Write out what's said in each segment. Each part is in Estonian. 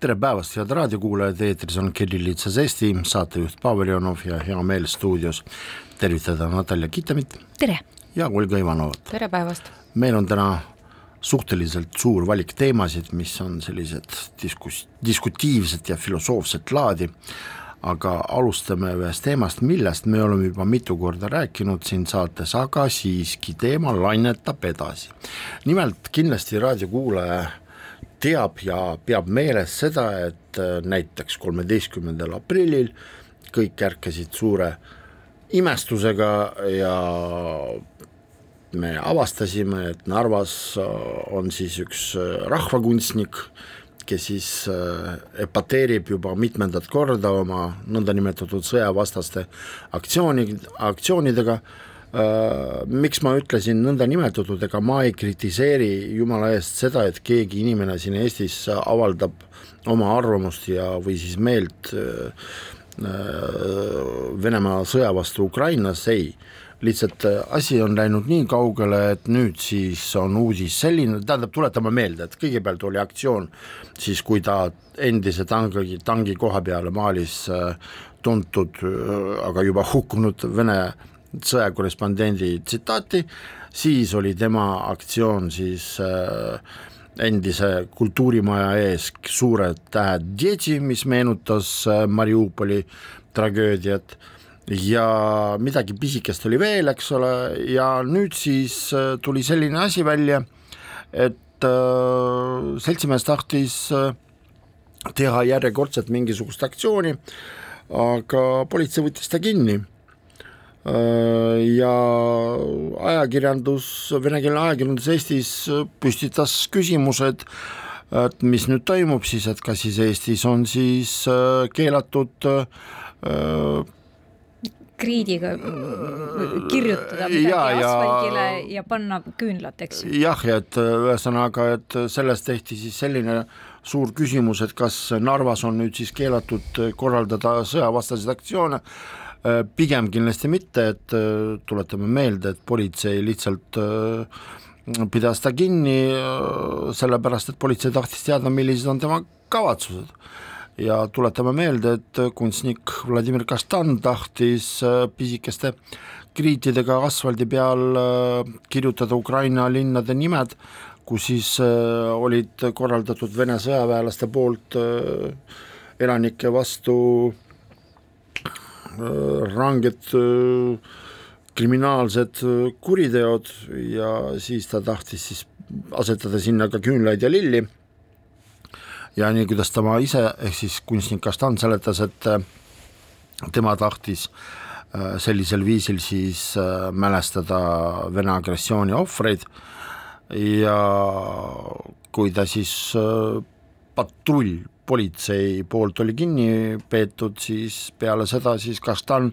tere päevast, head raadiokuulajad, eetris on Kirillitsas Eesti, saatejuht Pavel Jonov ja hea meel stuudios tervitada Natalja Kitamit tere! ja Olga Ivanovat. tere päevast! meil on täna suhteliselt suur valik teemasid, mis on sellised diskus-, diskutiivset ja filosoofset laadi, aga alustame ühest teemast, millest me oleme juba mitu korda rääkinud siin saates, aga siiski teema lainetab edasi. nimelt kindlasti raadiokuulaja teab ja peab meeles seda, et äh, näiteks kolmeteistkümnendal aprillil kõik ärkasid suure imestusega ja me avastasime, et Narvas äh, on siis üks äh, rahvakunstnik, kes siis epateerib juba mitmendat korda oma nõndanimetatud sõjavastaste aktsiooni, aktsioonidega miks ma ütlesin nõndanimetatud, ega ma ei kritiseeri jumala eest seda, et keegi inimene siin Eestis avaldab oma arvamust ja, või siis meelt äh, äh, Venemaa sõja vastu Ukrainas, ei. Lihtsalt asi on läinud nii kaugele, et nüüd siis on uudis selline, tähendab, tuletame meelde, et kõigepealt oli aktsioon siis, kui ta endise tangi, tangi koha peale maalis tuntud, aga juba hukkunud Vene sõjakorrespondendi tsitaati, siis oli tema aktsioon siis äh, endise kultuurimaja ees suured tähed Djeti, mis meenutas äh, Mariupoli tragöödiat. Ja midagi pisikest oli veel, eks ole, ja nüüd siis äh, tuli selline asi välja, et äh, seltsimees tahtis äh, teha järjekordselt mingisugust aktsiooni, aga politsei võttis ta kinni ja ajakirjandus, venekeelne ajakirjandus Eestis püstitas küsimused, et mis nüüd toimub siis, et kas siis Eestis on siis äh, keelatud äh, kriidiga kirjutada midagi ja, asfaldile ja, ja panna küünlat, eks ju. jah, ja et ühesõnaga, et sellest tehti siis selline suur küsimus, et kas Narvas on nüüd siis keelatud korraldada sõjavastaseid aktsioone Äh, pigem kindlasti mitte, et äh, tuletame meelde, et politsei lihtsalt äh, pidas ta kinni sellepärast, et politsei tahtis teada, millised on tema kavatsused. ja tuletame meelde, et kunstnik Vladimir Kastan tahtis pisikeste kriitidega asfaldi peal kirjutada Ukraina linnade nimed, kus siis olid korraldatud Vene sõjaväelaste poolt elanike vastu Äh, ranged äh, kriminaalsed äh, kuriteod ja siis ta tahtis siis asetada sinna ka küünlaid ja lilli. ja nii, kuidas tema ise ehk siis kunstnik Kastan seletas, et tema tahtis sellisel viisil siis mälestada Vene agressiooni ohvreid ja kui ta siis patrull politsei poolt oli kinni peetud, siis peale seda siis Kastan,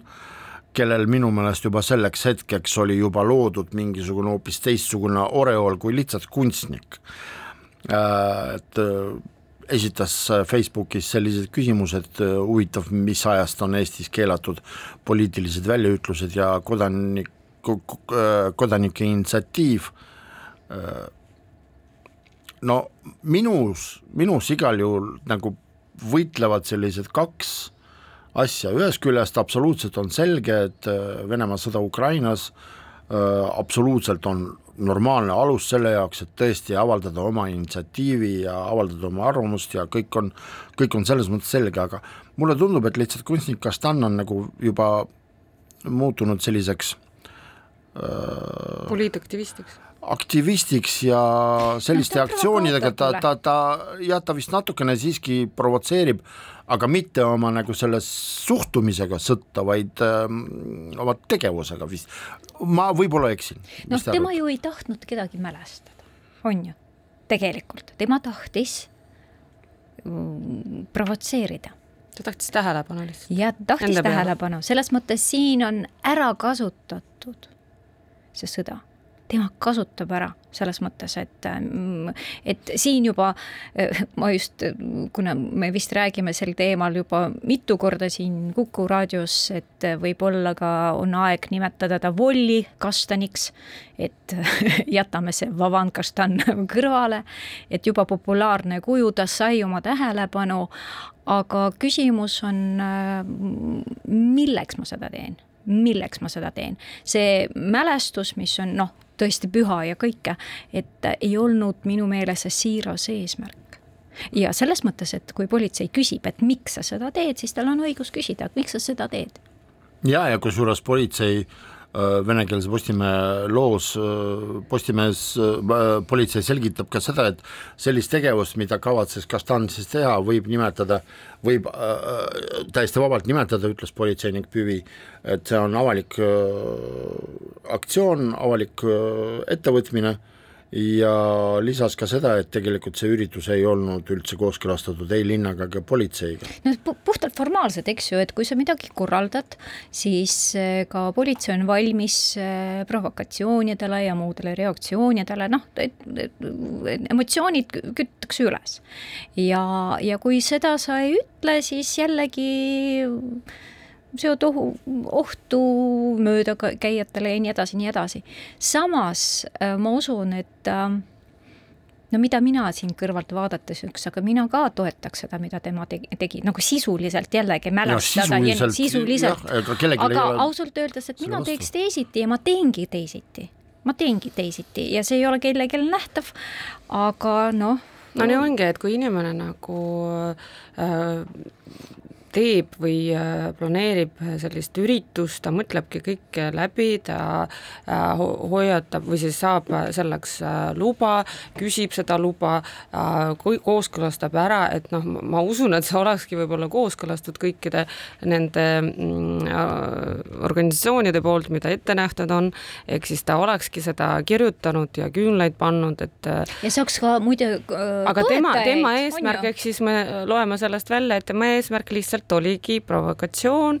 kellel minu meelest juba selleks hetkeks oli juba loodud mingisugune hoopis teistsugune oreool kui lihtsalt kunstnik, äh, et äh, esitas Facebookis sellised küsimused, äh, huvitav, mis ajast on Eestis keelatud poliitilised väljaütlused ja kodanik, kodanike initsiatiiv no minus, minus igal juhul nagu võitlevad sellised kaks asja, ühest küljest absoluutselt on selge, et äh, Venemaa sõda Ukrainas äh, absoluutselt on normaalne alus selle jaoks, et tõesti avaldada oma initsiatiivi ja avaldada oma arvamust ja kõik on, kõik on selles mõttes selge, aga mulle tundub, et lihtsalt kunstnik Kastan on nagu juba muutunud selliseks äh, poliitaktivistiks aktivistiks ja selliste no, aktsioonidega ta, ta, ta jah, ta vist natukene siiski provotseerib, aga mitte oma nagu selle suhtumisega sõtta, vaid ähm, oma tegevusega vist. ma võib-olla eksin. noh, tema arvad? ju ei tahtnud kedagi mälestada, on ju, tegelikult, tema tahtis mm, provotseerida ta tahtis tähelepanu lihtsalt. ja tahtis tähelepanu, selles mõttes siin on ära kasutatud see sõda tema kasutab ära selles mõttes, et, mm, et siin juba ma just, kuna me vist räägime sel teemal juba mitu korda siin Kuku raadios, et võib-olla ka on aeg nimetada ta Volli kastaniks, et jätame see Vavan kastan kõrvale, et juba populaarne kuju, ta sai oma tähelepanu, aga küsimus on, milleks ma seda teen milleks ma seda teen. see mälestus, mis on noh, tõesti püha ja kõike, et ei olnud minu meelest see siiras eesmärk ja selles mõttes, et kui politsei küsib, et miks sa seda teed, siis tal on õigus küsida, miks sa seda teed. ja, ja kusjuures politsei äh, venekeelse Postimehe loos äh, Postimehes äh, politsei selgitab ka seda, et sellist tegevust, mida kavatses Kastan siis teha, võib nimetada, võib äh, täiesti vabalt nimetada, ütles politseinik Püvi, et see on avalik äh, aktsioon, avalik äh, ettevõtmine. äh, ja lisas ka seda, et tegelikult see üritus ei olnud üldse kooskõlastatud ei linnaga ega politseiga. no puhtalt formaalsed, eks ju, et kui sa midagi korraldad, siis eh, ka politsei on valmis eh, provokatsioonidele ja muudele reaktsioonidele, noh, emotsioonid kütakse üles. ja, ja kui seda sa ei ütle, siis jällegi seod ohu, ohtu möödakäijatele ja nii edasi, nii edasi. samas äh, ma usun, et äh, no mida mina siin kõrvalt vaadates üks, aga mina ka toetaks seda, mida tema tegi, tegi nagu sisuliselt jällegi mälestada, sisuliselt, sisuliselt., aga, aga ole... ausalt öeldes, et mina teeks teisiti ja ma teengi teisiti, ma teengi teisiti ja see ei ole kellelgi nähtav, aga noh. no nii ongi, et kui inimene nagu äh, teeb või äh, planeerib sellist üritust, ta mõtlebki kõike läbi, ta äh, hoiatab või siis saab selleks äh, luba, küsib seda luba, kooskõlastab ära, et noh, ma usun, et see olekski võib-olla kooskõlastatud kõikide nende mm, organisatsioonide poolt, mida ette nähtud on, ehk siis ta olekski seda kirjutanud ja küünlaid pannud, et ja saaks ka muide aga tema, tema eesmärk, ehk siis me loeme sellest välja, et tema eesmärk lihtsalt lihtsalt oligi provokatsioon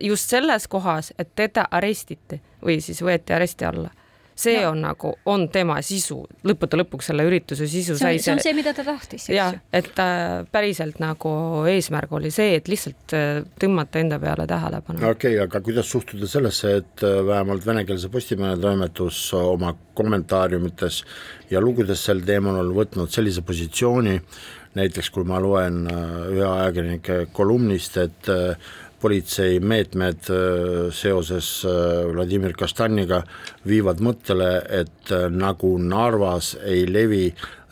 just selles kohas, et teda arestiti või siis võeti aresti alla see ja. on nagu, on tema sisu, lõppude lõpuks selle ürituse sisu see on, sai see on see, mida ta tahtis, jah, et äh, päriselt nagu eesmärk oli see, et lihtsalt äh, tõmmata enda peale tähelepanu. okei okay,, aga kuidas suhtuda sellesse, et äh, vähemalt venekeelse Postimehe toimetus oma kommentaariumites ja lugudes sel teemal on võtnud sellise positsiooni, näiteks kui ma loen äh, ühe ajakirjanike kolumnist, et äh, politsei meetmed äh, seoses Vladimir Kastaniga viivad mõttele, et nagu Narvas ei levi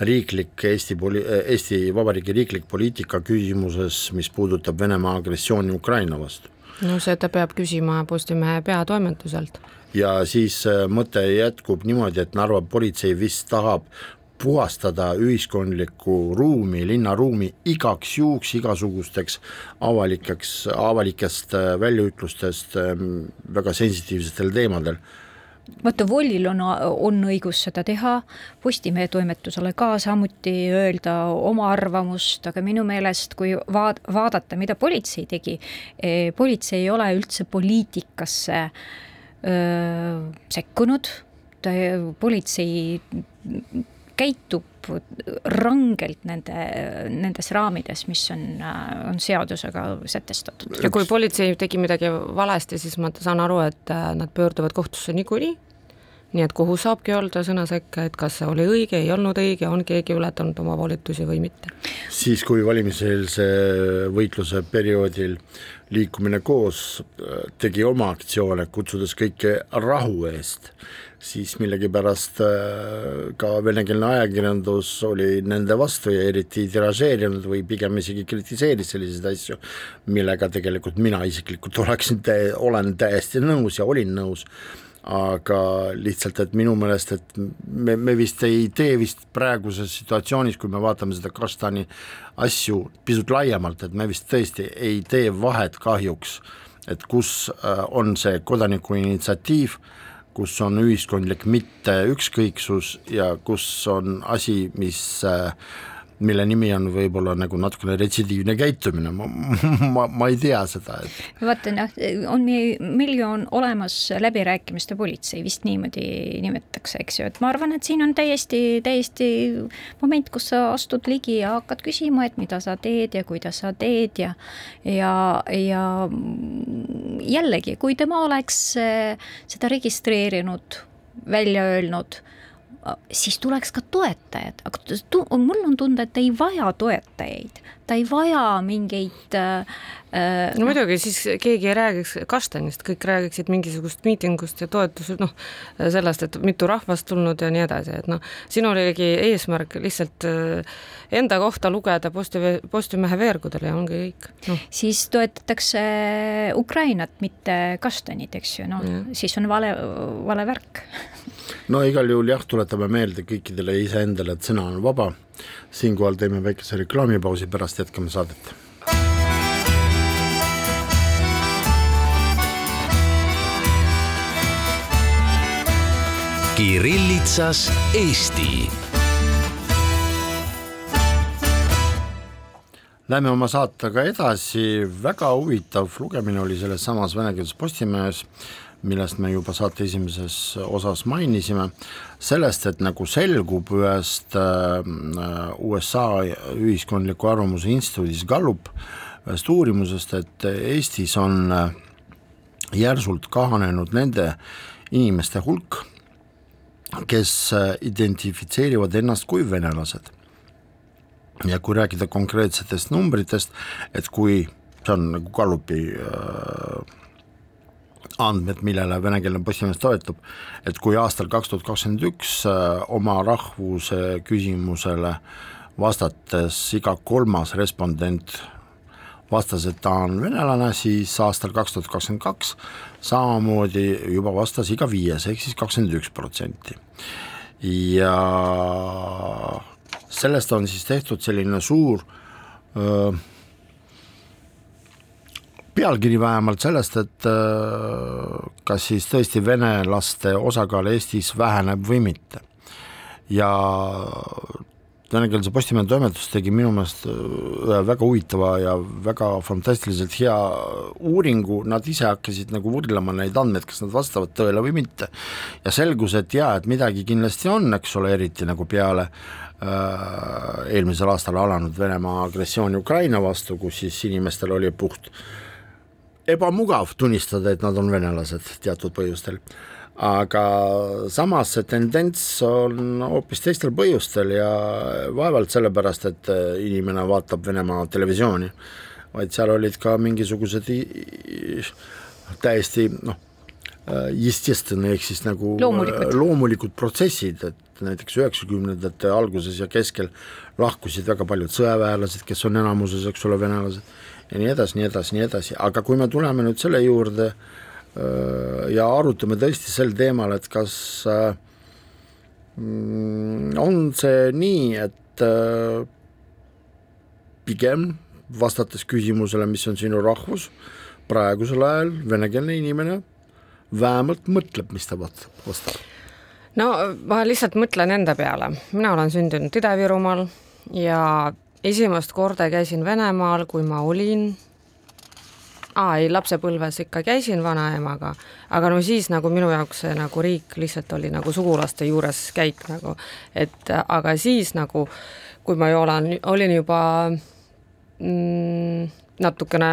riiklik Eesti poli-, Eesti Vabariigi riiklik poliitika küsimuses, mis puudutab Venemaa agressiooni Ukraina vastu. no seda peab küsima Postimehe peatoimetuselt ja siis mõte jätkub niimoodi, et Narva politsei vist tahab puhastada ühiskondlikku ruumi, linnaruumi igaks juhuks igasugusteks avalikeks, avalikest äh, väljaütlustest ähm, väga sensitiivsetel teemadel. Vaata, Vollil on, on õigus seda teha, Postimehe toimetusele ka samuti öelda oma arvamust, aga minu meelest, kui vaad-, vaadata, mida politsei tegi, eh, politsei ei ole üldse poliitikasse öö, sekkunud, politsei käitub rangelt nende, nendes raamides, mis on, on seadusega sätestatud. ja kui politsei tegi midagi valesti, siis ma saan aru, et äh, nad pöörduvad kohtusse niikuinii, nii et kohus saabki öelda sõna sekka, et kas see oli õige, ei olnud õige, on keegi ületanud oma volitusi või mitte. siis, kui valimiseelse võitluse perioodil liikumine koos äh, tegi oma aktsioone, kutsudes kõike rahu eest siis millegipärast äh, ka venekeelne ajakirjandus oli nende vastu ja eriti tiražeerinud või pigem isegi kritiseeris selliseid asju, millega tegelikult mina isiklikult oleksin, olen täiesti nõus ja olin nõus, aga lihtsalt, et minu meelest, et me, me vist ei tee vist praeguses situatsioonis, kui me vaatame seda Kastani asju pisut laiemalt, et me vist tõesti ei tee vahet kahjuks, et kus äh, on see kodanikuinitsiatiiv kus on ühiskondlik mitte ükskõiksus ja kus on asi, mis mille nimi on võib-olla nagu natukene retsidiivne käitumine, ma, ma, ma ei tea seda, et vaata noh, on meil ju on olemas läbirääkimiste politsei, vist niimoodi nimetatakse, eks ju, et ma arvan, et siin on täiesti, täiesti moment, kus sa astud ligi ja hakkad küsima, et mida sa teed ja kuidas sa teed ja ja, ja jällegi, kui tema oleks eh, seda registreerinud, välja öelnud siis tuleks ka toetajad, aga mul on tunda, et ei vaja toetajaid, ta ei vaja mingeid äh, äh no muidugi, siis keegi ei räägiks kastanist, kõik räägiksid mingisugust miitingust ja toetusest, noh, sellest, et mitu rahvast tulnud ja nii edasi, et noh, siin oligi eesmärk lihtsalt äh, enda kohta lugeda Postimehe, Postimehe veergudel ja ongi kõik no.. siis toetatakse Ukrainat, mitte kastanit, eks ju, noh, siis on vale, vale värk. No igal juhul jah, tuletame meelde kõikidele iseendale, et sõna on vaba. Siinkohal teeme väikese reklaamipausi, pärast jätkame saadet. Kirillitsas Eesti. Läheme oma saatega edasi, väga huvitav lugemine oli selles samas venekeelses Postimehes millest me juba saate esimeses osas mainisime, sellest, et nagu selgub ühest äh, USA ühiskondliku arvamuse instituudis Gallup, ühest uurimusest, et Eestis on äh, järsult kahanenud nende inimeste hulk, kes äh, identifitseerivad ennast kui venelased. ja kui rääkida konkreetsetest numbritest, et kui see on nagu Gallupi äh, andmed, millele venekeelne Postimees toetub, et kui aastal kaks tuhat kakskümmend üks äh, oma rahvuse küsimusele vastates iga kolmas respondent vastas, et ta on venelane, siis aastal kaks tuhat kakskümmend kaks samamoodi juba vastas iga viies, ehk siis kakskümmend üks protsenti. ja sellest on siis tehtud selline suur öö, pealkiri vähemalt sellest, et äh, kas siis tõesti venelaste osakaal Eestis väheneb või mitte. ja venekeelse Postimehe toimetus tegi minu meelest äh, ühe väga huvitava ja väga fantastiliselt hea uuringu, nad ise hakkasid nagu võrdlema neid andmeid, kas nad vastavad tõele või mitte. ja selgus, et jaa, et midagi kindlasti on, eks ole, eriti nagu peale äh, eelmisel aastal alanud Venemaa agressiooni Ukraina vastu, kus siis inimestel oli puht äh, ebamugav tunnistada, et nad on venelased teatud põhjustel. aga samas see tendents on hoopis teistel põhjustel ja vaevalt sellepärast, et inimene vaatab Venemaa televisiooni, vaid seal olid ka mingisugused täiesti noh, ehk siis nagu loomulikud, loomulikud protsessid, et näiteks üheksakümnendate alguses ja keskel lahkusid väga paljud sõjaväelased, kes on enamuses, eks ole, venelased ja nii edasi, nii edasi, nii edasi, aga kui me tuleme nüüd selle juurde ja arutame tõesti sel teemal, et kas mm, on see nii, et pigem vastates küsimusele, mis on sinu rahvus, praegusel ajal venekeelne inimene vähemalt mõtleb, mis ta vastab? no ma lihtsalt mõtlen enda peale, mina olen sündinud Ida-Virumaal ja esimest korda käisin Venemaal, kui ma olin. Aa ei, lapsepõlves ikka käisin vanaemaga, aga no siis nagu minu jaoks see nagu riik lihtsalt oli nagu sugulaste juures käik nagu, et aga siis nagu, kui ma olen, olin juba mm, natukene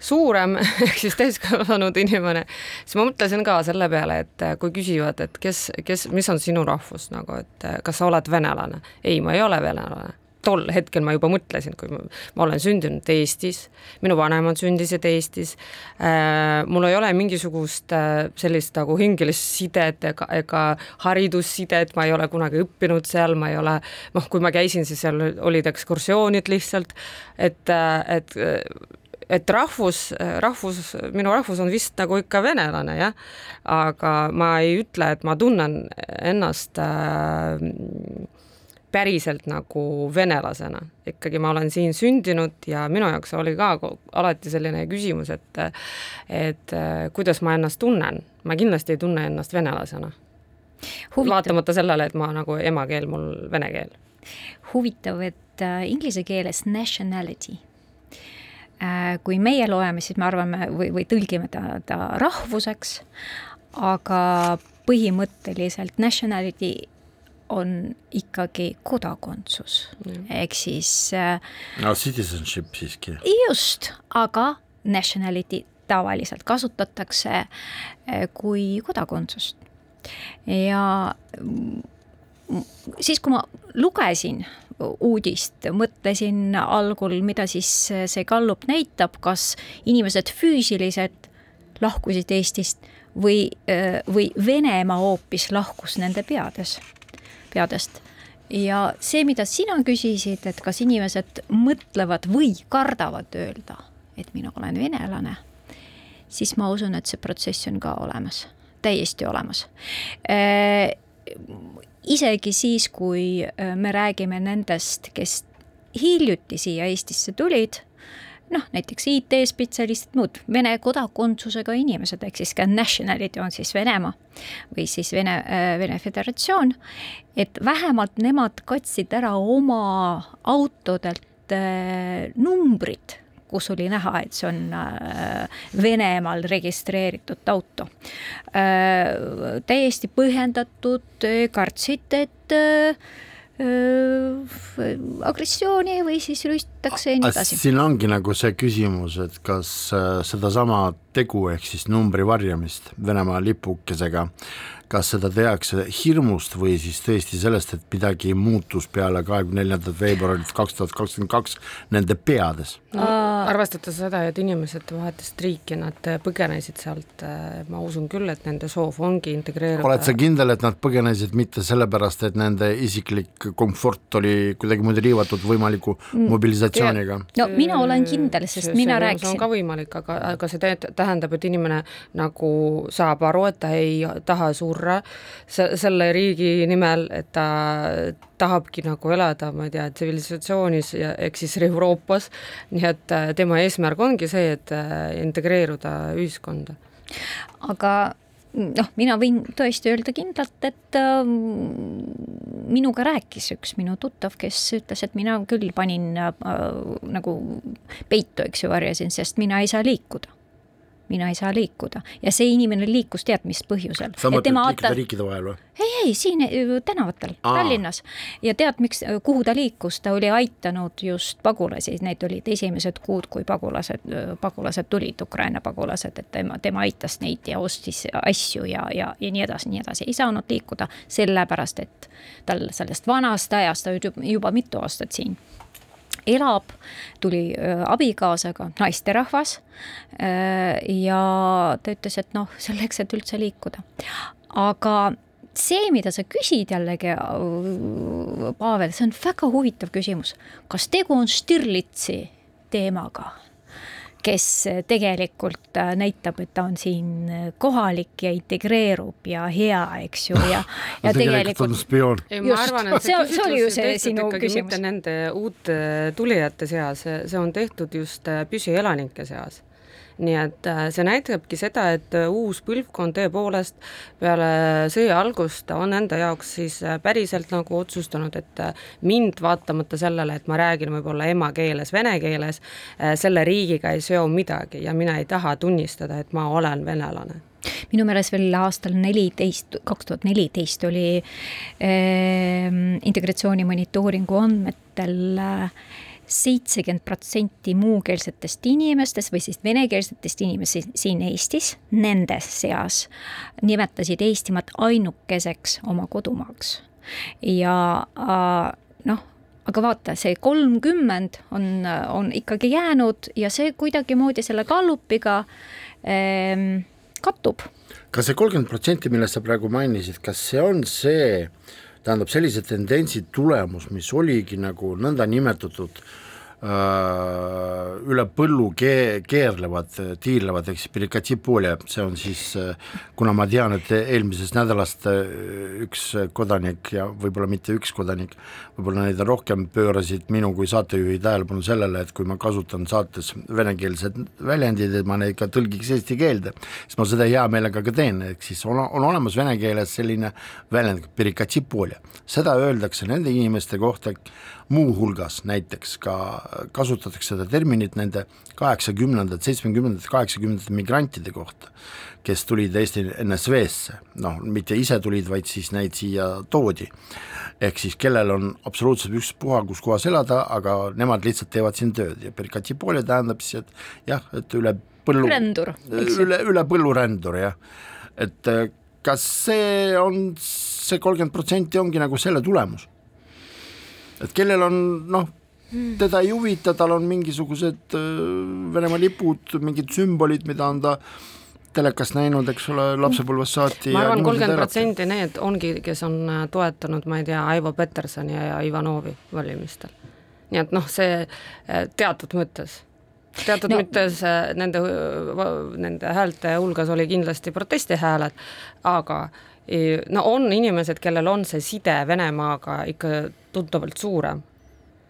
suurem ehk siis täiskasvanud inimene, siis ma mõtlesin ka selle peale, et kui küsivad, et kes, kes, mis on sinu rahvus nagu, et kas sa oled venelane. ei, ma ei ole venelane tol hetkel ma juba mõtlesin, kui ma, ma olen sündinud Eestis, minu vanemad sündisid Eestis äh,, mul ei ole mingisugust äh, sellist nagu hingelist sidet ega, ega haridussidet, ma ei ole kunagi õppinud seal, ma ei ole, noh, kui ma käisin, siis seal olid ekskursioonid lihtsalt, et, äh, et et rahvus, rahvus, minu rahvus on vist nagu ikka venelane jah, aga ma ei ütle, et ma tunnen ennast äh, päriselt nagu venelasena, ikkagi ma olen siin sündinud ja minu jaoks oli ka alati selline küsimus, et et kuidas ma ennast tunnen, ma kindlasti ei tunne ennast venelasena. vaatamata sellele, et ma nagu emakeel mul vene keel. Huvitav, et äh, inglise keeles nationality. Äh, kui meie loeme, siis me arvame või, või tõlgime ta, ta rahvuseks, aga põhimõtteliselt nationality on ikkagi kodakondsus mm., ehk siis äh, no citizenship siiski. just, aga nationality tavaliselt kasutatakse kui kodakondsust. ja siis, kui ma lugesin uudist, mõtlesin algul, mida siis see gallup näitab, kas inimesed füüsiliselt lahkusid Eestist või, või Venemaa hoopis lahkus nende peades, peadest. ja see, mida sina küsisid, et kas inimesed mõtlevad või kardavad öelda, et mina olen venelane, siis ma usun, et see protsess on ka olemas, täiesti olemas isegi siis, kui äh, me räägime nendest, kes hiljuti siia Eestisse tulid, noh, näiteks IT-spetsialistid, muud Vene kodakondsusega inimesed, ehk siis ka nationality on siis Venemaa või siis Vene, äh, Vene Föderatsioon, et vähemalt nemad katsid ära oma autodelt äh, numbrid kus oli näha, et see on äh, Venemaal registreeritud auto. Äh, täiesti põhjendatud, kartsid, et äh, agressiooni või siis rüüstatakse ja nii edasi. siin ongi nagu see küsimus, et kas sedasama tegu ehk siis numbri varjamist Venemaa lipukesega äh, kas seda tehakse hirmust või siis tõesti sellest, et midagi muutus peale kahekümne neljandat veebruarit kaks tuhat kakskümmend kaks nende peades no,? arvestades seda, et inimesed vahetasid riiki, nad põgenesid sealt, äh, ma usun küll, et nende soov ongi integreeruda. oled sa kindel, et nad põgenesid mitte sellepärast, et nende isiklik komfort oli kuidagimoodi riivatud võimaliku mm. mobilisatsiooniga? no mina olen kindel, sest see, mina see rääkisin. see on ka võimalik, aga, aga see tähendab, et inimene nagu saab aru, et ta ei taha suur surra se-, selle riigi nimel, et ta tahabki nagu elada, ma ei tea, tsivilisatsioonis ja ehk siis Euroopas, nii et äh, tema eesmärk ongi see, et äh, integreeruda ühiskonda. aga noh, mina võin tõesti öelda kindlalt, et äh, minuga rääkis üks minu tuttav, kes ütles, et mina küll panin äh, nagu peitu, eks ju, varjasin, sest mina ei saa liikuda mina ei saa liikuda. Ja see inimene liikus tead mis põhjusel. sa mõtled liikuda riikide vahel või? ei, ei siin tänavatel, Tallinnas. Ja tead, miks, kuhu ta liikus, ta oli aitanud just pagulasi, need olid esimesed kuud, kui pagulased, pagulased tulid, Ukraina pagulased, et tema, tema aitas neid ja ostis asju ja, ja, ja nii edasi, nii edasi, ei saanud liikuda sellepärast, et tal sellest vanast ajast, ta oli juba mitu aastat siin elab, tuli abikaasaga, naisterahvas. ja ta ütles, et noh, selleks, et üldse liikuda. aga see, mida sa küsid jällegi, Pavel, see on väga huvitav küsimus. kas tegu on Stirlitsi teemaga? Kes tegelikult äh, näitab, et ta on siin äh, kohalik ja integreerub ja hea, eks ju, ja, ja tegelikult on spioon. ma arvan, et see, see oli ju see sinu küsimus. mitte nende uute tulijate seas, see on tehtud just äh, püsielanike seas nii et äh, see näitabki seda, et äh, uus põlvkond tõepoolest peale sõja algust on enda jaoks siis äh, päriselt nagu otsustanud, et mind vaatamata sellele, et ma räägin võib-olla emakeeles, vene keeles, selle riigiga ei seo midagi ja mina ei taha tunnistada, et ma olen venelane. Minu meelest veel aastal neliteist, kaks tuhat neliteist oli äh, integratsiooni monitooringu andmetel äh, seitsekümmend protsenti muukeelsetest inimestest või siis venekeelsetest inimestest siin Eestis, nende seas nimetasid Eestimaad ainukeseks oma kodumaaks. ja noh, aga vaata, see kolmkümmend on, on ikkagi jäänud ja see kuidagimoodi selle gallupiga ähm, kattub. kas see kolmkümmend protsenti, millest sa praegu mainisid, kas see on see tähendab sellise tendentsi tulemus, mis oligi nagu nõndanimetatud üle põllu ke-, keerlevad, tiirlevad, eks Perikati poole, see on siis, kuna ma tean, et eelmisest nädalast üks kodanik ja võib-olla mitte üks kodanik, võib-olla neid on rohkem, pöörasid minu kui saatejuhi tähelepanu sellele, et kui ma kasutan saates venekeelsed väljendid, et ma neid ka tõlgiks eesti keelde, siis ma seda hea meelega ka teen, ehk siis on, on olemas vene keeles selline väljend, Perikati poole, seda öeldakse nende inimeste kohta, muuhulgas näiteks ka kasutatakse seda terminit nende kaheksakümnendate, seitsmekümnendate, kaheksakümnendate migrantide kohta, kes tulid Eesti NSV-sse, noh, mitte ise tulid, vaid siis neid siia toodi. ehk siis kellel on absoluutselt ükspuha, kus kohas elada, aga nemad lihtsalt teevad siin tööd ja perikatipoolia tähendab siis, et jah, et üle põllu rändur, üle, üle põllu rändur jah, et äh, kas see on, see kolmkümmend protsenti ongi nagu selle tulemus? et kellel on noh, teda ei huvita, tal on mingisugused äh, Venemaa lipud, mingid sümbolid, mida on ta telekast näinud, eks ole, lapsepõlvest saati. ma arvan, kolmkümmend protsenti need ongi, kes on äh, toetanud, ma ei tea, Aivo Petersoni ja Ivanovi valimistel. nii et noh, see äh, teatud mõttes teatud no. mõttes nende, nende häälte hulgas oli kindlasti protestihääled, aga no on inimesed, kellel on see side Venemaaga ikka tuntavalt suurem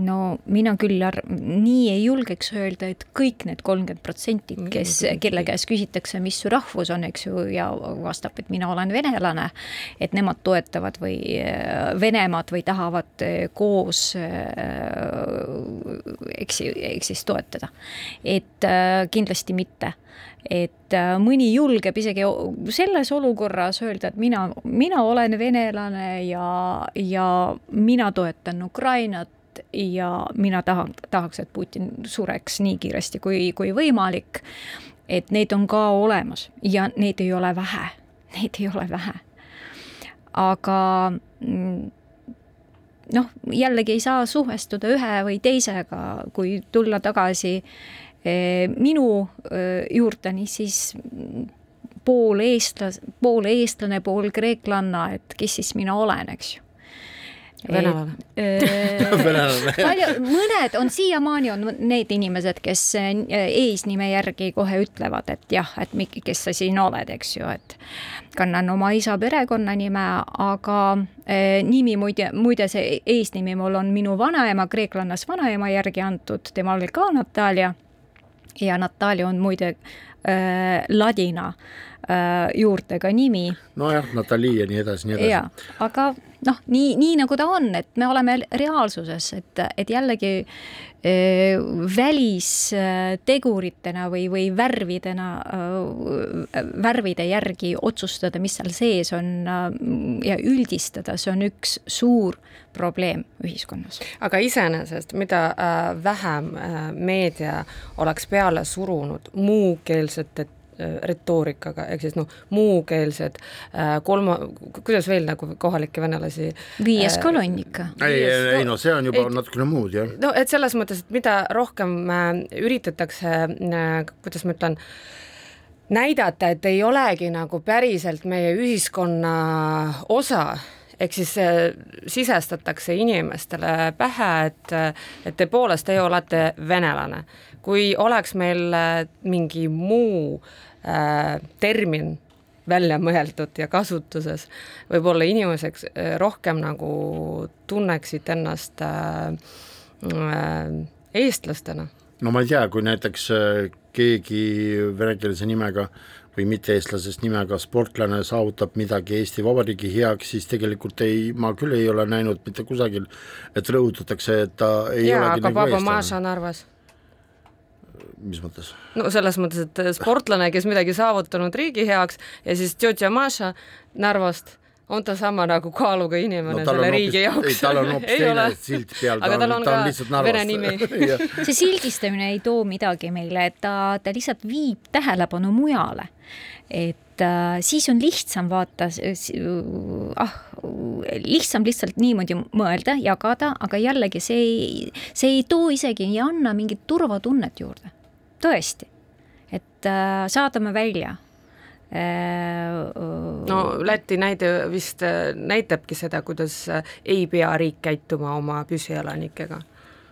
no mina küll ar-, nii ei julgeks öelda, et kõik need kolmkümmend protsenti, kes, kelle käest küsitakse, mis su rahvus on, eks ju, ja vastab, et mina olen venelane, et nemad toetavad või äh, Venemaad või tahavad äh, koos eks, eks siis toetada. et äh, kindlasti mitte et mõni julgeb isegi selles olukorras öelda, et mina, mina olen venelane ja, ja mina toetan Ukrainat ja mina tahan, tahaks, et Putin sureks nii kiiresti kui, kui võimalik. et neid on ka olemas ja neid ei ole vähe, neid ei ole vähe. aga mm, noh, jällegi ei saa suhestuda ühe või teisega, kui tulla tagasi eh, minu eh, juurteni, siis pool eestlas-, pool eestlane, pool kreeklanna, et kes siis mina olen, eks ju venelane palju, mõned on siiamaani on need inimesed, kes äh, eesnime järgi kohe ütlevad, et jah, et Mikki, kes sa siin oled, eks ju, et kannan oma isa perekonnanime, aga eh, nimi muide, muide see eesnimi mul on minu vanaema, kreeklannas vanaema järgi antud, temal oli ka Natalja ja Natalja on muide äh, ladina äh, juurtega nimi. nojah, Natalii ja nii edasi, nii edasi. aga noh, nii, nii nagu ta on, et me oleme reaalsuses, et, et jällegi äh, välisteguritena või, või värvidena äh,, värvide järgi otsustada, mis seal sees on äh, ja üldistada, see on üks suur probleem ühiskonnas. aga iseenesest, mida äh, vähem äh, meedia oleks peale surunud muukeelsete Äh, retoorikaga, ehk siis noh, muukeelsed äh, kolma, kuidas veel nagu kohalikke venelasi viies äh, kolonn ikka. ei, ei no see on juba ei, natukene muud, jah. no et selles mõttes, et mida rohkem äh, üritatakse äh,, kuidas ma ütlen, näidata, et ei olegi nagu päriselt meie ühiskonna osa, ehk siis äh, sisestatakse inimestele pähe, et, et te poolest teie olete venelane. kui oleks meil mingi muu äh, äh, termin välja mõeldud ja kasutuses, võib-olla inimeseks äh, rohkem nagu tunneksid ennast äh, äh, eestlastena. no ma ei tea, kui näiteks äh, keegi venekeelse nimega või mitte-eestlasest nimega sportlane saavutab midagi Eesti Vabariigi heaks, siis tegelikult ei, ma küll ei ole näinud mitte kusagil, et rõhutatakse, et ta ei jaa, aga nagu Baba. Maša Narvas mis mõttes? no selles mõttes, et sportlane, kes midagi saavutanud riigi heaks ja siis tšotša Maša Narvast on ta sama nagu kaaluga inimene no, selle riigi jaoks. ei, tal on hoopis teine silt peal, ta on, ta on lihtsalt Narvast. see sildistamine ei too midagi meile, et ta, ta lihtsalt viib tähelepanu mujale. et äh, siis on lihtsam vaata, ah, lihtsam lihtsalt niimoodi mõelda, jagada, aga jällegi see ei, see ei too isegi, ei anna mingit turvatunnet juurde tõesti, et äh, saadame välja äh, no Läti näide vist äh, näitabki seda, kuidas ei pea riik käituma oma püsielanikega.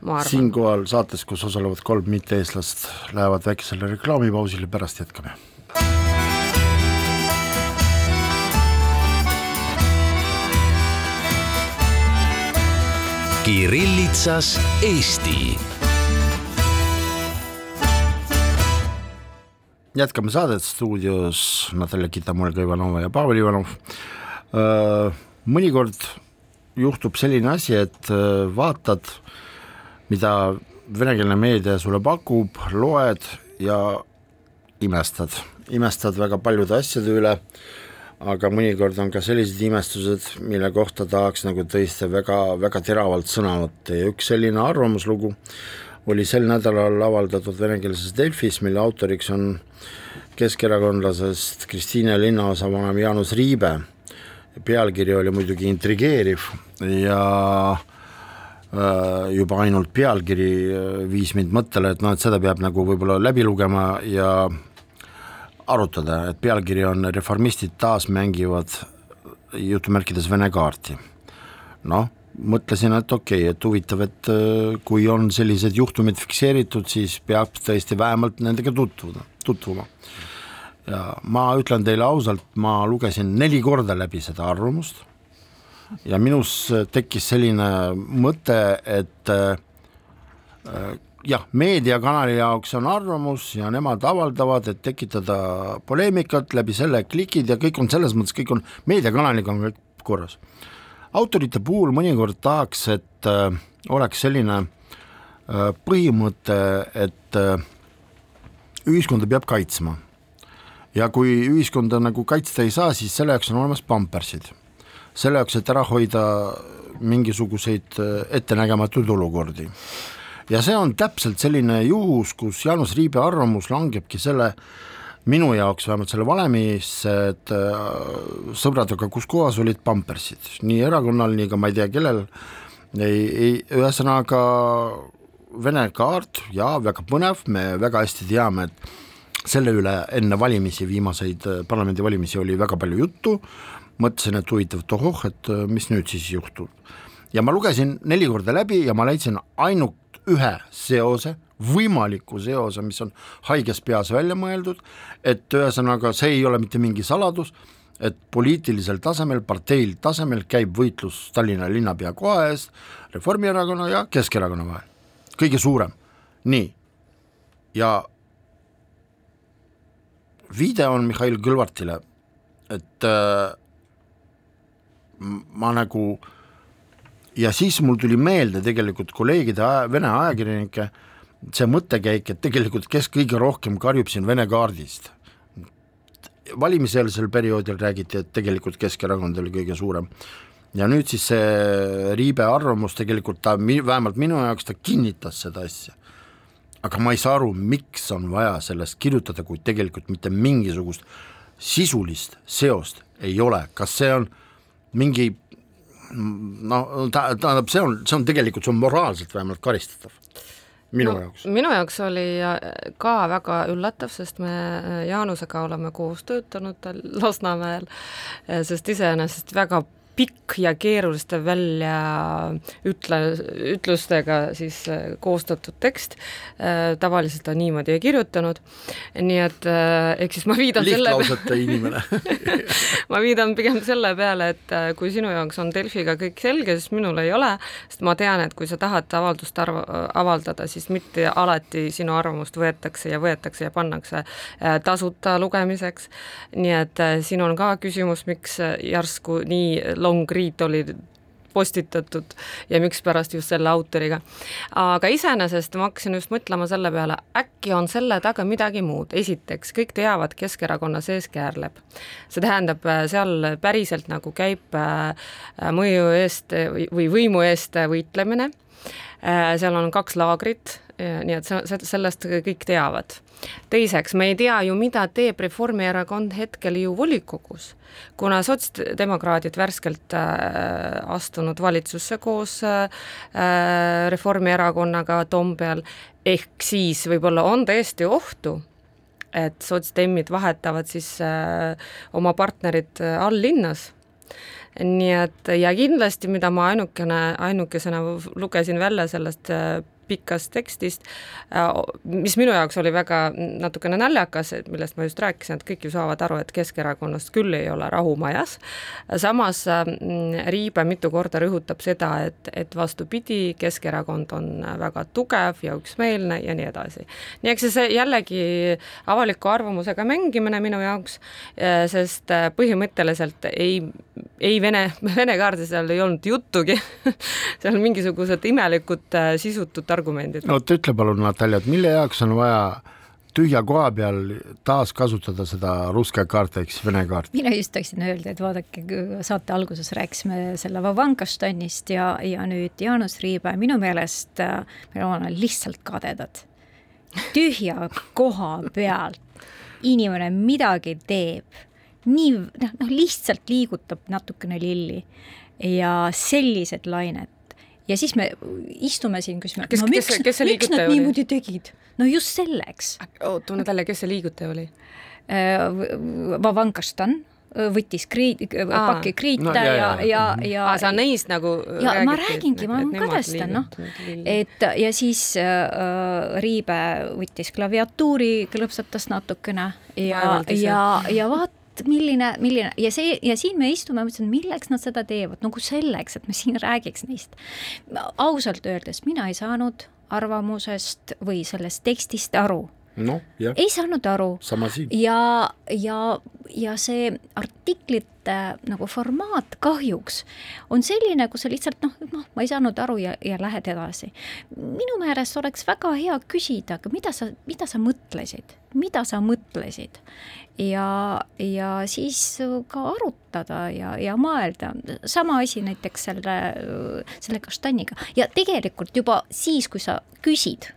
ma arvan. siinkohal saates, kus osalevad kolm mitte-eestlast, lähevad väikesele reklaamipausile, pärast jätkame. Kirillitsas Eesti jätkame saadet stuudios Natalja Kitamolga Ivanova ja Pavel Ivanov. mõnikord juhtub selline asi, et vaatad, mida venekeelne meedia sulle pakub, loed ja imestad, imestad väga paljude asjade üle, aga mõnikord on ka sellised imestused, mille kohta tahaks nagu tõesti väga, väga teravalt sõna võtta ja üks selline arvamuslugu oli sel nädalal avaldatud venekeelses Delfis, mille autoriks on keskerakondlasest Kristiine linnaosavanem Jaanus Riibe. pealkiri oli muidugi intrigeeriv ja äh, juba ainult pealkiri äh, viis mind mõttele, et noh, et seda peab nagu võib-olla läbi lugema ja arutada, et pealkiri on Reformistid taas mängivad jutumärkides Vene kaarti. noh mõtlesin, et okei okay,, et huvitav, et äh, kui on sellised juhtumid fikseeritud, siis peab tõesti vähemalt nendega tutvuda, tutvuma. ja ma ütlen teile ausalt, ma lugesin neli korda läbi seda arvamust ja minus tekkis selline mõte, et äh, jah, meediakanali jaoks on arvamus ja nemad avaldavad, et tekitada poleemikat, läbi selle klikid ja kõik on selles mõttes, kõik on, meediakanaliga on kõik korras autorite puhul mõnikord tahaks, et äh, oleks selline äh, põhimõte, et äh, ühiskonda peab kaitsma. ja kui ühiskonda nagu kaitsta ei saa, siis selle jaoks on olemas pampersid. selle jaoks, et ära hoida mingisuguseid äh, ettenägematuid olukordi. ja see on täpselt selline juhus, kus Jaanus Riibe arvamus langebki selle minu jaoks vähemalt selle valemisse, et äh, sõbrad, aga kus kohas olid pampersid, nii erakonnal, nii ka ma ei tea, kellel, ei, ei, ühesõnaga Vene kaart ja väga põnev, me väga hästi teame, et selle üle enne valimisi, viimaseid äh, parlamendivalimisi oli väga palju juttu, mõtlesin, et huvitav, et ohoh, et äh, mis nüüd siis juhtub. ja ma lugesin neli korda läbi ja ma leidsin ainult ühe seose võimaliku seose, mis on haiges peas välja mõeldud, et ühesõnaga see ei ole mitte mingi saladus, et poliitilisel tasemel, parteil tasemel käib võitlus Tallinna linnapea koha eest Reformierakonna ja Keskerakonna vahel, kõige suurem, nii, ja viide on Mihhail Kõlvartile, et äh, ma nagu ja siis mul tuli meelde tegelikult kolleegide, vene ajakirjanike see mõttekäik, et tegelikult kes kõige rohkem karjub siin Vene kaardist. valimiseelsel perioodil räägiti, et tegelikult Keskerakond oli kõige suurem ja nüüd siis see Riibe arvamus tegelikult ta, vähemalt minu jaoks ta kinnitas seda asja. aga ma ei saa aru, miks on vaja sellest kirjutada, kui tegelikult mitte mingisugust sisulist seost ei ole, kas see on mingi no ta, tähendab, see on, see on tegelikult, see on moraalselt vähemalt karistatav minu no, jaoks. minu jaoks oli ka väga üllatav, sest me Jaanusega oleme koos töötanud Lasnamäel, sest iseenesest väga pikk ja keeruliste väljaütle, ütlustega siis äh, koostatud tekst, äh, tavaliselt ta niimoodi kirjutanud, nii et äh, ehk siis ma viidan lihtlausete inimene. Ma viidan pigem selle peale, et kui sinu jaoks on Delfiga kõik selge, siis minul ei ole, sest ma tean, et kui sa tahad avaldust arv-, avaldada, siis mitte alati sinu arvamust võetakse ja võetakse ja pannakse tasuta lugemiseks, nii et siin on ka küsimus, miks järsku nii long read oli postitatud ja mikspärast just selle autoriga. aga iseenesest ma hakkasin just mõtlema selle peale, äkki on selle taga midagi muud, esiteks kõik teavad, Keskerakonna sees käärleb. see tähendab, seal päriselt nagu käib äh, mõju eest või võimu eest võitlemine, äh, seal on kaks laagrit, nii et sellest kõik teavad. Teiseks, me ei tea ju, mida teeb Reformierakond hetkel ju volikogus, kuna sotsdemokraadid värskelt äh, astunud valitsusse koos äh, Reformierakonnaga Toompeal, ehk siis võib-olla on tõesti ohtu, et sotsdemmid vahetavad siis äh, oma partnerid äh, alllinnas nii et ja kindlasti, mida ma ainukene, ainukesena lugesin välja sellest äh, pikast tekstist, äh, mis minu jaoks oli väga natukene naljakas, millest ma just rääkisin, et kõik ju saavad aru, et Keskerakonnast küll ei ole rahu majas. samas mm, Riibe mitu korda rõhutab seda, et, et vastupidi, Keskerakond on väga tugev ja üksmeelne ja nii edasi. nii eks see jällegi avaliku arvamusega mängimine minu jaoks, äh, sest äh, põhimõtteliselt ei, ei Vene, Vene kaardi seal ei olnud juttugi seal mingisugused imelikud sisutud argumendid. no ütle palun, Natalja, et mille jaoks on vaja tühja koha peal taaskasutada seda ruske kaarti ehk siis Vene kaarti. mina just tahtsin öelda, et vaadake, saate alguses rääkisime selle Vavankaštannist ja, ja nüüd Jaanus Riibe, minu meelest äh, me oleme lihtsalt kadedad. tühja koha pealt inimene midagi teeb, nii noh, noh lihtsalt liigutab natukene lilli ja sellised lained ja siis me istume siin, küsime, no miks, miks nad oli? niimoodi tegid? no just selleks. oota, Natalja, kes see liigutaja oli? Äh, Vavankaštan äh, võttis kriit, paki kriite no, ja, ja, ja, ja. aa, sa neist nagu ja räägiti, ma räägingi, ma kadestan, noh, et ja siis äh, Riibe võttis klaviatuuri, klõpsatas natukene ja, ja, ja vaat milline, milline ja see ja siin me istume, mõtlesin, milleks nad seda teevad, nagu selleks, et me siin räägiks neist. ausalt öeldes mina ei saanud arvamusest või sellest tekstist aru noh, jah. ei saanud aru. ja, ja, ja see artiklite nagu formaat kahjuks on selline, kus sa lihtsalt noh, noh, ma ei saanud aru ja, ja lähed edasi. minu meelest oleks väga hea küsida, aga mida sa, mida sa mõtlesid, mida sa mõtlesid ja, ja siis ka arutada ja, ja mõelda. sama asi näiteks selle, selle kastanniga ja tegelikult juba siis, kui sa küsid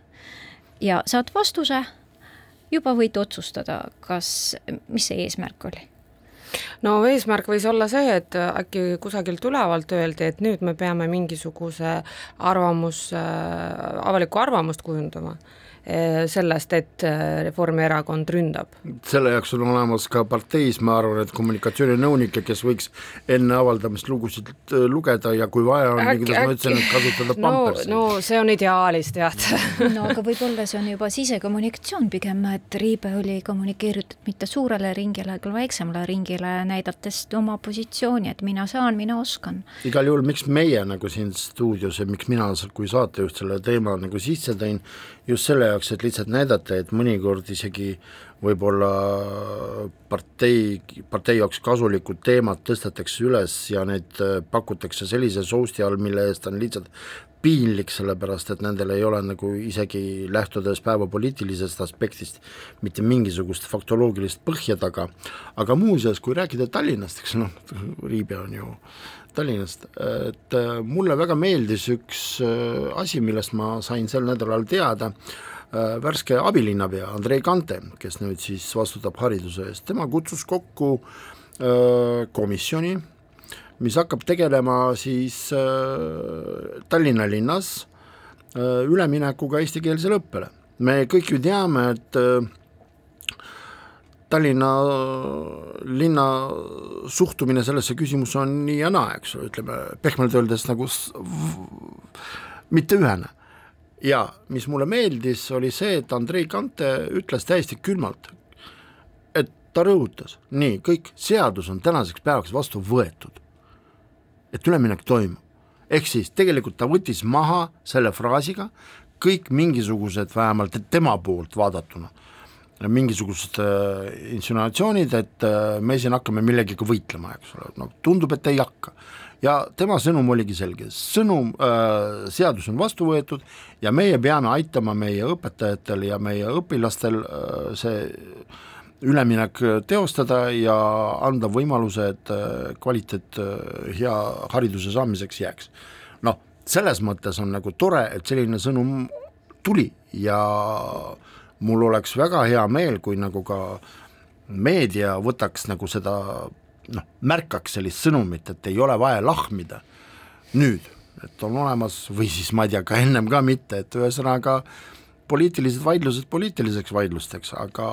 ja saad vastuse juba võid otsustada, kas, mis see eesmärk oli? No eesmärk võis olla see, et äkki kusagilt ülevalt öeldi, et nüüd me peame mingisuguse arvamus äh,, avalikku arvamust kujundama sellest, et eh, Reformierakond ründab. selle jaoks on olemas ka parteis, ma arvan, et kommunikatsiooninõunikke, kes võiks enne avaldamist lugusid eh, lugeda ja kui vaja on, kuidas ma ütlesin, et kasutada pampersi. no, no see on ideaalis, tead no aga võib-olla see on juba sisekommunikatsioon pigem, et Riibe oli kommunikeeritud mitte suurele ringile, küll väiksemale ringile, näidates oma positsiooni, et mina saan, mina oskan. igal juhul, miks meie nagu siin stuudios ja miks mina kui saatejuht selle teema nagu sisse tõin, just selle jaoks, et lihtsalt näidata, et mõnikord isegi võib-olla partei, partei jaoks kasulikud teemad tõstetakse üles ja neid äh, pakutakse sellise sousti all, mille eest on lihtsalt piinlik, sellepärast et nendel ei ole nagu isegi lähtudes päevapoliitilisest aspektist mitte mingisugust faktoloogilist põhja taga, aga muuseas, kui rääkida Tallinnast, eks noh, Riibe on ju Tallinnast, et äh, mulle väga meeldis üks äh, asi, millest ma sain sel nädalal teada, värske abilinnapea Andrei Kante, kes nüüd siis vastutab hariduse eest, tema kutsus kokku äh, komisjoni, mis hakkab tegelema siis äh, Tallinna linnas üleminekuga eestikeelsele õppele. me kõik ju teame, et Tallinna linna suhtumine sellesse küsimusse on nii ja naa, eks ole, ütleme pehmelt öeldes nagu mitte ühene ja mis mulle meeldis, oli see, et Andrei Kante ütles täiesti külmalt, et ta rõhutas, nii, kõik seadus on tänaseks päevaks vastu võetud, et üleminek toimub. ehk siis tegelikult ta võttis maha selle fraasiga kõik mingisugused, vähemalt tema poolt vaadatuna, mingisugused äh, insinuatsioonid, et äh, me siin hakkame millegiga võitlema, eks ole, no tundub, et ei hakka. Ja tema sõnum oligi selge, sõnum äh,, seadus on vastu võetud ja meie peame aitama meie õpetajatel ja meie õpilastel äh, see üleminek teostada ja anda võimaluse, et äh, kvaliteet äh, hea hariduse saamiseks jääks. noh, selles mõttes on nagu tore, et selline sõnum tuli ja mul oleks väga hea meel, kui nagu ka meedia võtaks nagu seda noh, märkaks sellist sõnumit, et ei ole vaja lahmida nüüd, et on olemas või siis ma ei tea, ka ennem ka mitte, et ühesõnaga poliitilised vaidlused poliitiliseks vaidlusteks, aga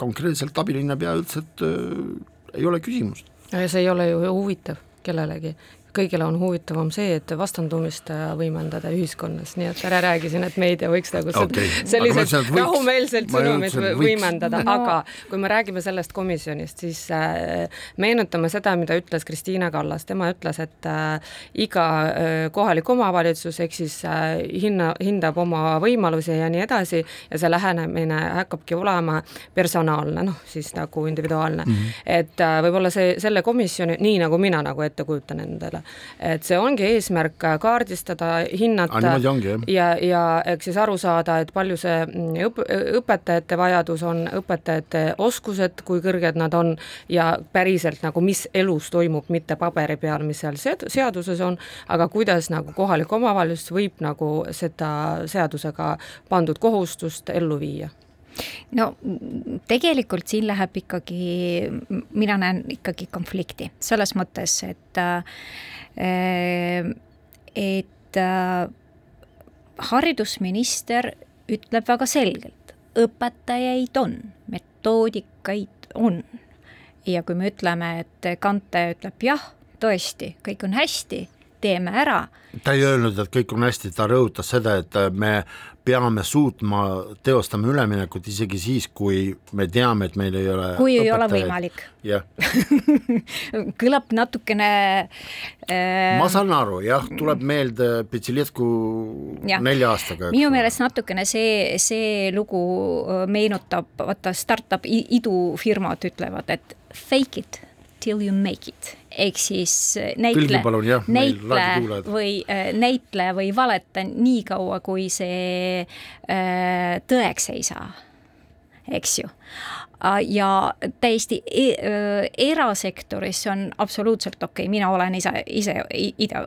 konkreetselt abilinnapea ütles, et äh, ei ole küsimust. ja see ei ole ju huvitav kellelegi kõigile on huvitavam see, et vastandumist äh, võimendada ühiskonnas, nii et ära räägi siin, et meedia võiks nagu okay. sellised rahumeelselt sõnumid võimendada no., aga kui me räägime sellest komisjonist, siis äh, meenutame seda, mida ütles Kristiina Kallas, tema ütles, et äh, iga äh, kohalik omavalitsus ehk siis äh, hinna, hindab oma võimalusi ja nii edasi ja see lähenemine hakkabki olema personaalne, noh siis nagu individuaalne mm. -hmm. et äh, võib-olla see, selle komisjoni, nii nagu mina nagu ette kujutan endale, et see ongi eesmärk kaardistada, hinnata. Ongi, ja, ja eks siis aru saada, et palju see mm, õp-, õpetajate vajadus on, õpetajate oskused, kui kõrged nad on ja päriselt nagu, mis elus toimub, mitte paberi peal, mis seal seaduses on, aga kuidas nagu kohalik omavalitsus võib nagu seda seadusega pandud kohustust ellu viia no tegelikult siin läheb ikkagi, mina näen ikkagi konflikti selles mõttes, et äh, et äh, haridusminister ütleb väga selgelt, õpetajaid on, metoodikaid on. ja kui me ütleme, et Kante ütleb jah, tõesti, kõik on hästi, teeme ära. ta ei öelnud, et kõik on hästi, ta rõhutas seda, et me peame suutma teostama üleminekut isegi siis, kui me teame, et meil ei ole kui ei ole võimalik. jah kõlab natukene äh... ma saan aru, jah, tuleb meelde Pitsiljetku nelja aastaga. minu meelest natukene see, see lugu äh, meenutab, vaata startup idufirmad ütlevad, et fake it till you make it ehk siis äh, näitle, näitle või äh, näitle või valeta nii kaua, kui see äh, tõeks ei saa, eks ju ja täiesti e erasektoris on absoluutselt okei okay., mina olen ise, ise ida,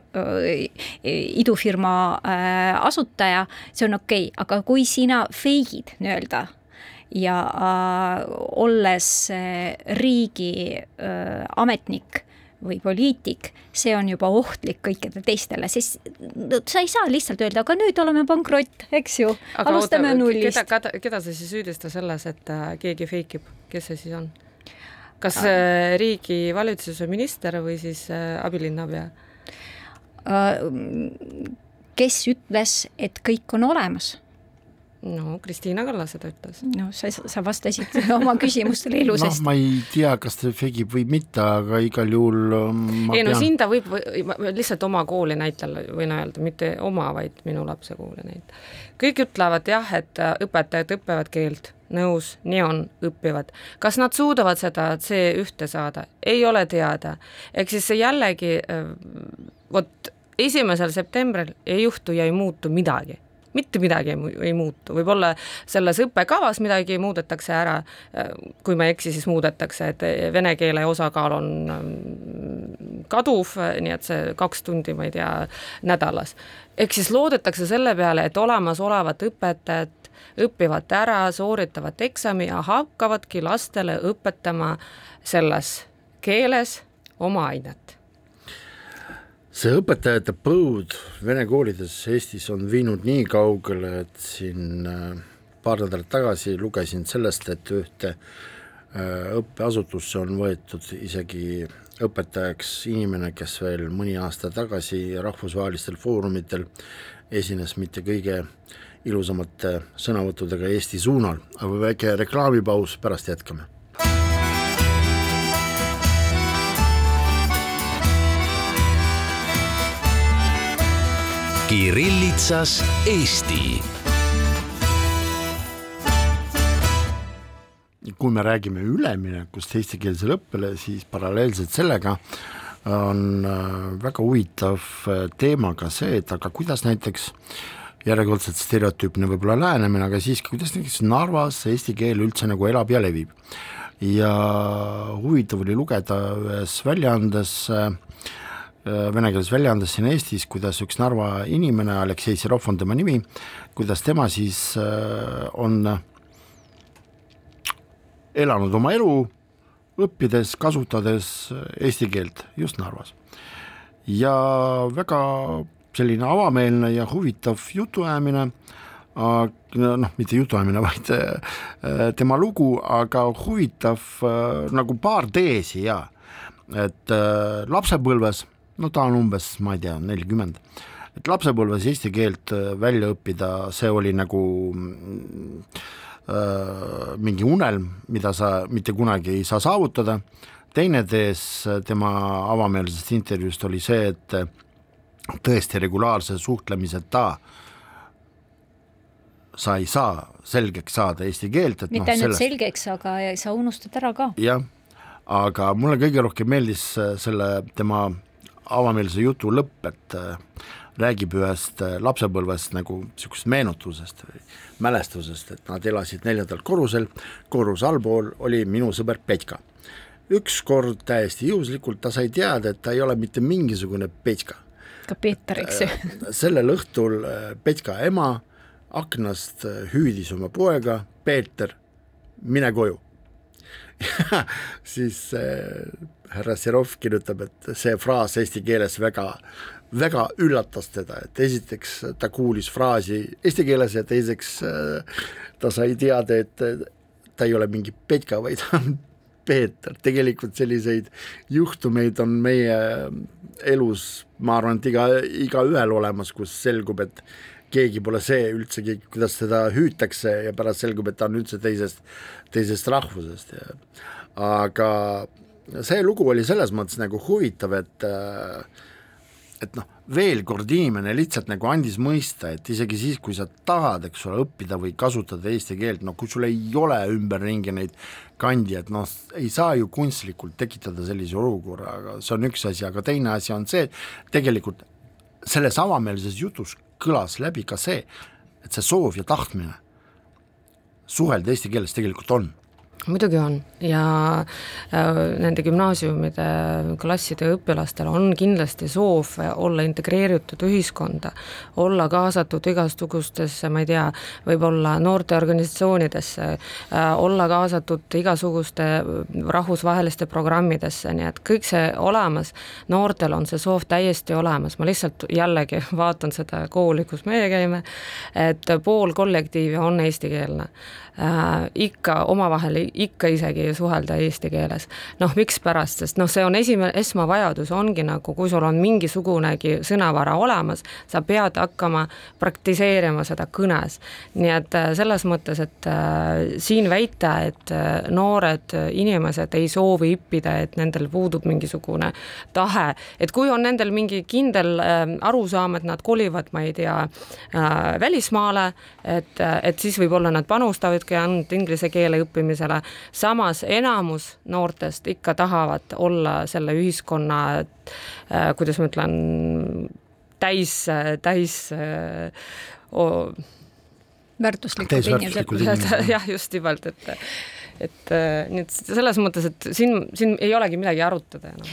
idufirma asutaja, see on okei okay., aga kui sina feigid nii-öelda ja äh, olles riigi äh, ametnik või poliitik, see on juba ohtlik kõikidele teistele, sest no, sa ei saa lihtsalt öelda, aga nüüd oleme pankrott, eks ju, alustame oota, nullist. keda, keda sa siis süüdista selles, et äh, keegi fake ib, kes see siis on? kas äh, riigi valitsuse minister või siis äh, abilinnapea äh,? kes ütles, et kõik on olemas no Kristiina Kallas seda ütles. no sa, sa vastasid oma küsimustele ilusasti no ma ei tea, kas ta fegib või mitte, aga igal juhul ähm, ei no siin ta võib, lihtsalt oma kooli näitel võin öelda, mitte oma, vaid minu lapse kooli näitel. kõik ütlevad jah, et äh, õpetajad õpivad keelt, nõus, nii on, õpivad. kas nad suudavad seda C1-te saada, ei ole teada. ehk siis see jällegi, äh, vot esimesel septembril ei juhtu ja ei muutu midagi mitte midagi ei, ei muutu, võib-olla selles õppekavas midagi muudetakse ära, kui ma ei eksi, siis muudetakse, et vene keele osakaal on mm, kaduv, nii et see kaks tundi, ma ei tea, nädalas. ehk siis loodetakse selle peale, et olemasolevat õpetajat õpivad ära, sooritavad eksami ja hakkavadki lastele õpetama selles keeles oma ainet see õpetajate põud vene koolides Eestis on viinud nii kaugele, et siin äh, paar nädalat tagasi lugesin sellest, et ühte äh, õppeasutusse on võetud isegi õpetajaks inimene, kes veel mõni aasta tagasi rahvusvahelistel foorumitel esines mitte kõige ilusamate sõnavõttudega Eesti suunal, aga väike reklaamipaus, pärast jätkame Kirillitsas Eesti. kui me räägime üleminekust eestikeelsele õppele, siis paralleelselt sellega on äh, väga huvitav äh, teema ka see, et aga kuidas näiteks järjekordselt stereotüüpne võib-olla lähenemine, aga siiski, kuidas näiteks Narvas eesti keel üldse nagu elab ja levib. ja huvitav oli lugeda ühes väljaandes äh, venekeelses väljaandes siin Eestis, kuidas üks Narva inimene, Aleksei Serov on tema nimi, kuidas tema siis äh, on elanud oma elu, õppides, kasutades eesti keelt just Narvas. ja väga selline avameelne ja huvitav jutuajamine, noh, mitte jutuajamine, vaid äh, tema lugu, aga huvitav nagu paar teesi ja et äh, lapsepõlves, no ta on umbes, ma ei tea, nelikümmend, et lapsepõlves eesti keelt äh, välja õppida, see oli nagu äh, mingi unelm, mida sa mitte kunagi ei saa saavutada, teine tees tema avameelsest intervjuust oli see, et tõesti regulaarse suhtlemiseta sa ei saa selgeks saada eesti keelt, et mitte noh, ainult sellest selgeks, aga sa unustad ära ka. jah, aga mulle kõige rohkem meeldis äh, selle tema avameelse jutu lõpp, et äh, räägib ühest äh, lapsepõlvest nagu niisugusest meenutusest või mälestusest, et nad elasid neljandal korrusel, korruse allpool oli minu sõber Petka. ükskord täiesti juhuslikult ta sai teada, et ta ei ole mitte mingisugune Petka. ka Peeter, eks ju. sellel õhtul Petka ema aknast hüüdis oma poega, Peeter, mine koju siis äh, härra Serov kirjutab, et see fraas eesti keeles väga, väga üllatas teda, et esiteks ta kuulis fraasi eesti keeles ja teiseks äh, ta sai teada, et ta ei ole mingi Petka, vaid on Peeter, tegelikult selliseid juhtumeid on meie elus, ma arvan, et iga, igaühel olemas, kus selgub, et keegi pole see üldsegi, kuidas teda hüütakse ja pärast selgub, et ta on üldse teisest, teisest rahvusest ja aga see lugu oli selles mõttes nagu huvitav, et et noh, veel kord inimene lihtsalt nagu andis mõista, et isegi siis, kui sa tahad, eks ole, õppida või kasutada eesti keelt, no kui sul ei ole ümberringi neid kandi, et noh, ei saa ju kunstlikult tekitada sellise olukorra, aga see on üks asi, aga teine asi on see, tegelikult selles avameelses jutus kõlas läbi ka see, et see soov ja tahtmine suhelda eesti keeles tegelikult on muidugi on. Ja äh, nende gümnaasiumide klasside õpilastel on kindlasti soov olla integreeritud ühiskonda, olla kaasatud igasugustesse, ma ei tea, võib-olla noorteorganisatsioonidesse äh,, olla kaasatud igasuguste rahvusvaheliste programmidesse, nii et kõik see olemas, noortel on see soov täiesti olemas, ma lihtsalt jällegi vaatan seda kooli, kus meie käime, et pool kollektiivi on eestikeelne. Äh, ikka omavahel ikka isegi suhelda eesti keeles. noh, mikspärast, sest noh, see on esimene, esmavajadus ongi nagu, kui sul on mingisugunegi sõnavara olemas, sa pead hakkama praktiseerima seda kõnes. nii et äh, selles mõttes, et äh, siin väita, et äh, noored inimesed ei soovi õppida, et nendel puudub mingisugune tahe, et kui on nendel mingi kindel äh, arusaam, et nad kolivad, ma ei tea välismaale, et, et siis võib-olla nad panustavad ka ainult inglise keele õppimisele, samas enamus noortest ikka tahavad olla selle ühiskonna äh,, kuidas ma ütlen, täis, täis oh, väärtuslikud inimesed. jah, just nimelt, et et nii et selles mõttes, et siin, siin ei olegi midagi arutada enam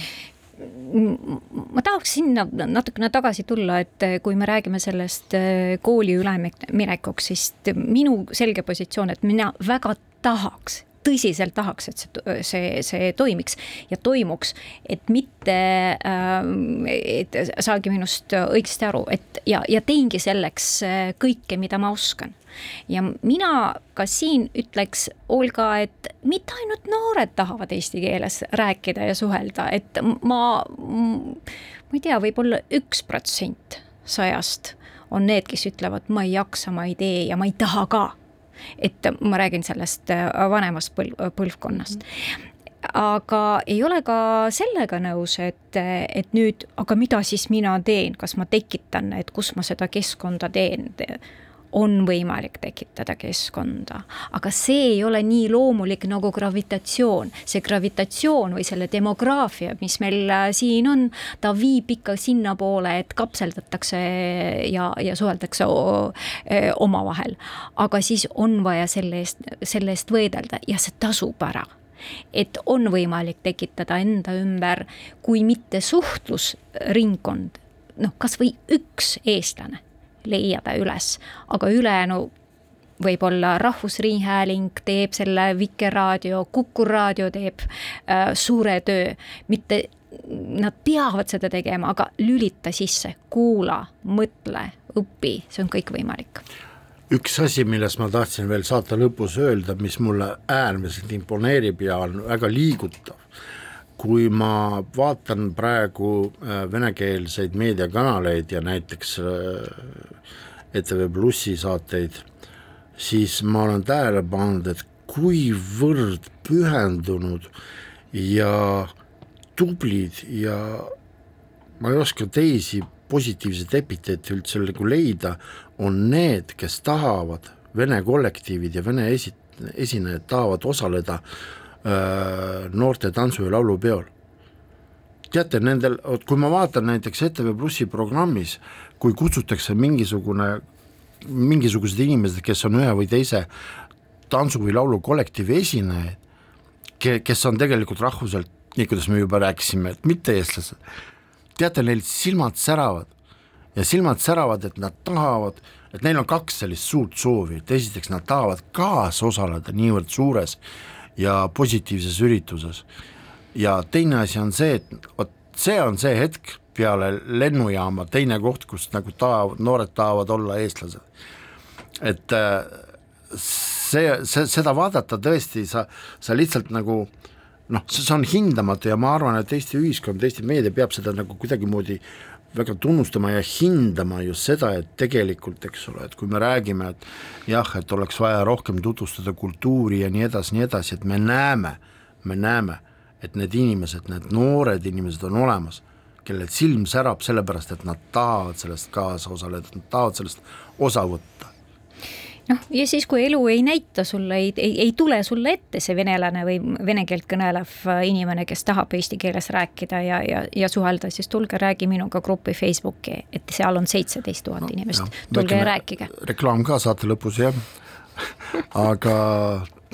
ma tahaks sinna natukene tagasi tulla, et kui me räägime sellest äh, kooli üleminekuks, siis minu selge positsioon, et mina väga tahaks tõsiselt tahaks, et see, see, see toimiks ja toimuks, et mitte äh,, et saagi minust õigesti aru, et ja, ja teengi selleks äh, kõike, mida ma oskan ja mina ka siin ütleks, Olga, et mitte ainult noored tahavad eesti keeles rääkida ja suhelda, et ma, ma ei tea võib, võib-olla üks protsent sajast on need, kes ütlevad, ma ei jaksa, ma ei tee ja ma ei taha ka. Et ma räägin sellest äh, vanemast põlv, põlvkonnast. Aga ei ole ka sellega nõus, et, et nüüd, aga mida siis mina teen, kas ma tekitan, et kus ma seda keskkonda teen on võimalik tekitada keskkonda, aga see ei ole nii loomulik nagu gravitatsioon. see gravitatsioon või selle demograafia, mis meil äh, siin on, ta viib ikka sinnapoole, et kapseldatakse ja, ja suheldakse e, omavahel. aga siis on vaja selle eest, selle eest võidelda ja see tasub ära et on võimalik tekitada enda ümber, kui mitte suhtlusringkond, noh, kasvõi üks eestlane leia ta üles, aga ülejäänu võib-olla Rahvusringhääling teeb selle Vikerraadio, Kuku raadio teeb äh, suure töö, mitte nad peavad seda tegema, aga lülita sisse, kuula, mõtle, õpi, see on kõik võimalik üks asi, millest ma tahtsin veel saate lõpus öelda, mis mulle äärmiselt imponeerib ja on väga liigutav, kui ma vaatan praegu äh, venekeelseid meediakanaleid ja näiteks äh, ETV Plussi saateid, siis ma olen tähele pannud, et kuivõrd pühendunud ja tublid ja ma ei oska teisi positiivseid epiteete üldse nagu leida, on need, kes tahavad, vene kollektiivid ja vene esi-, esinejad tahavad osaleda noorte tantsu- ja laulupeol. teate, nendel, kui ma vaatan näiteks ETV Plussi programmis, kui kutsutakse mingisugune, mingisugused inimesed, kes on ühe või teise tantsu- või laulukollektiivi esinejad, ke-, kes on tegelikult rahvuselt, nii kuidas me juba rääkisime, et mitte-eestlased, teate, neil silmad säravad ja silmad säravad, et nad tahavad, et neil on kaks sellist suurt soovi, et esiteks nad tahavad kaasosaleda niivõrd suures ja positiivses ürituses. ja teine asi on see, et vot see on see hetk peale lennujaama, teine koht, kus nagu tahavad, noored tahavad olla eestlased. et äh, see, see, seda vaadata tõesti, sa, sa lihtsalt nagu noh, see on hindamatu ja ma arvan, et Eesti ühiskond, Eesti meedia peab seda nagu kuidagimoodi väga tunnustama ja hindama just seda, et tegelikult, eks ole, et kui me räägime, et jah, et oleks vaja rohkem tutvustada kultuuri ja nii edasi, nii edasi, et me näeme, me näeme, et need inimesed, need noored inimesed on olemas, kellel silm särab sellepärast, et nad tahavad sellest kaasa osaleda, nad tahavad sellest osa võtta noh, ja siis, kui elu ei näita sulle, ei, ei, ei tule sulle ette see venelane või vene keelt kõnelev äh, inimene, kes tahab eesti keeles rääkida ja, ja, ja suhelda, siis tulge räägi minuga gruppi Facebooki, et seal on seitseteist tuhat inimest, tulge ja rääkige. reklaam ka saate lõpus jah aga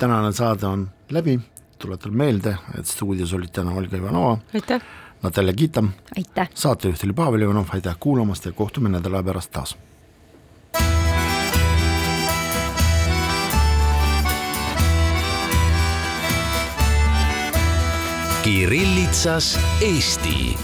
tänane saade on läbi, tuletan meelde, et stuudios olid täna Olga Ivanova. aitäh! Natalja Kitam. aitäh! saatejuht oli Pavel Ivanov, aitäh kuulamast ja kohtume nädala pärast taas Kirillitsas Eesti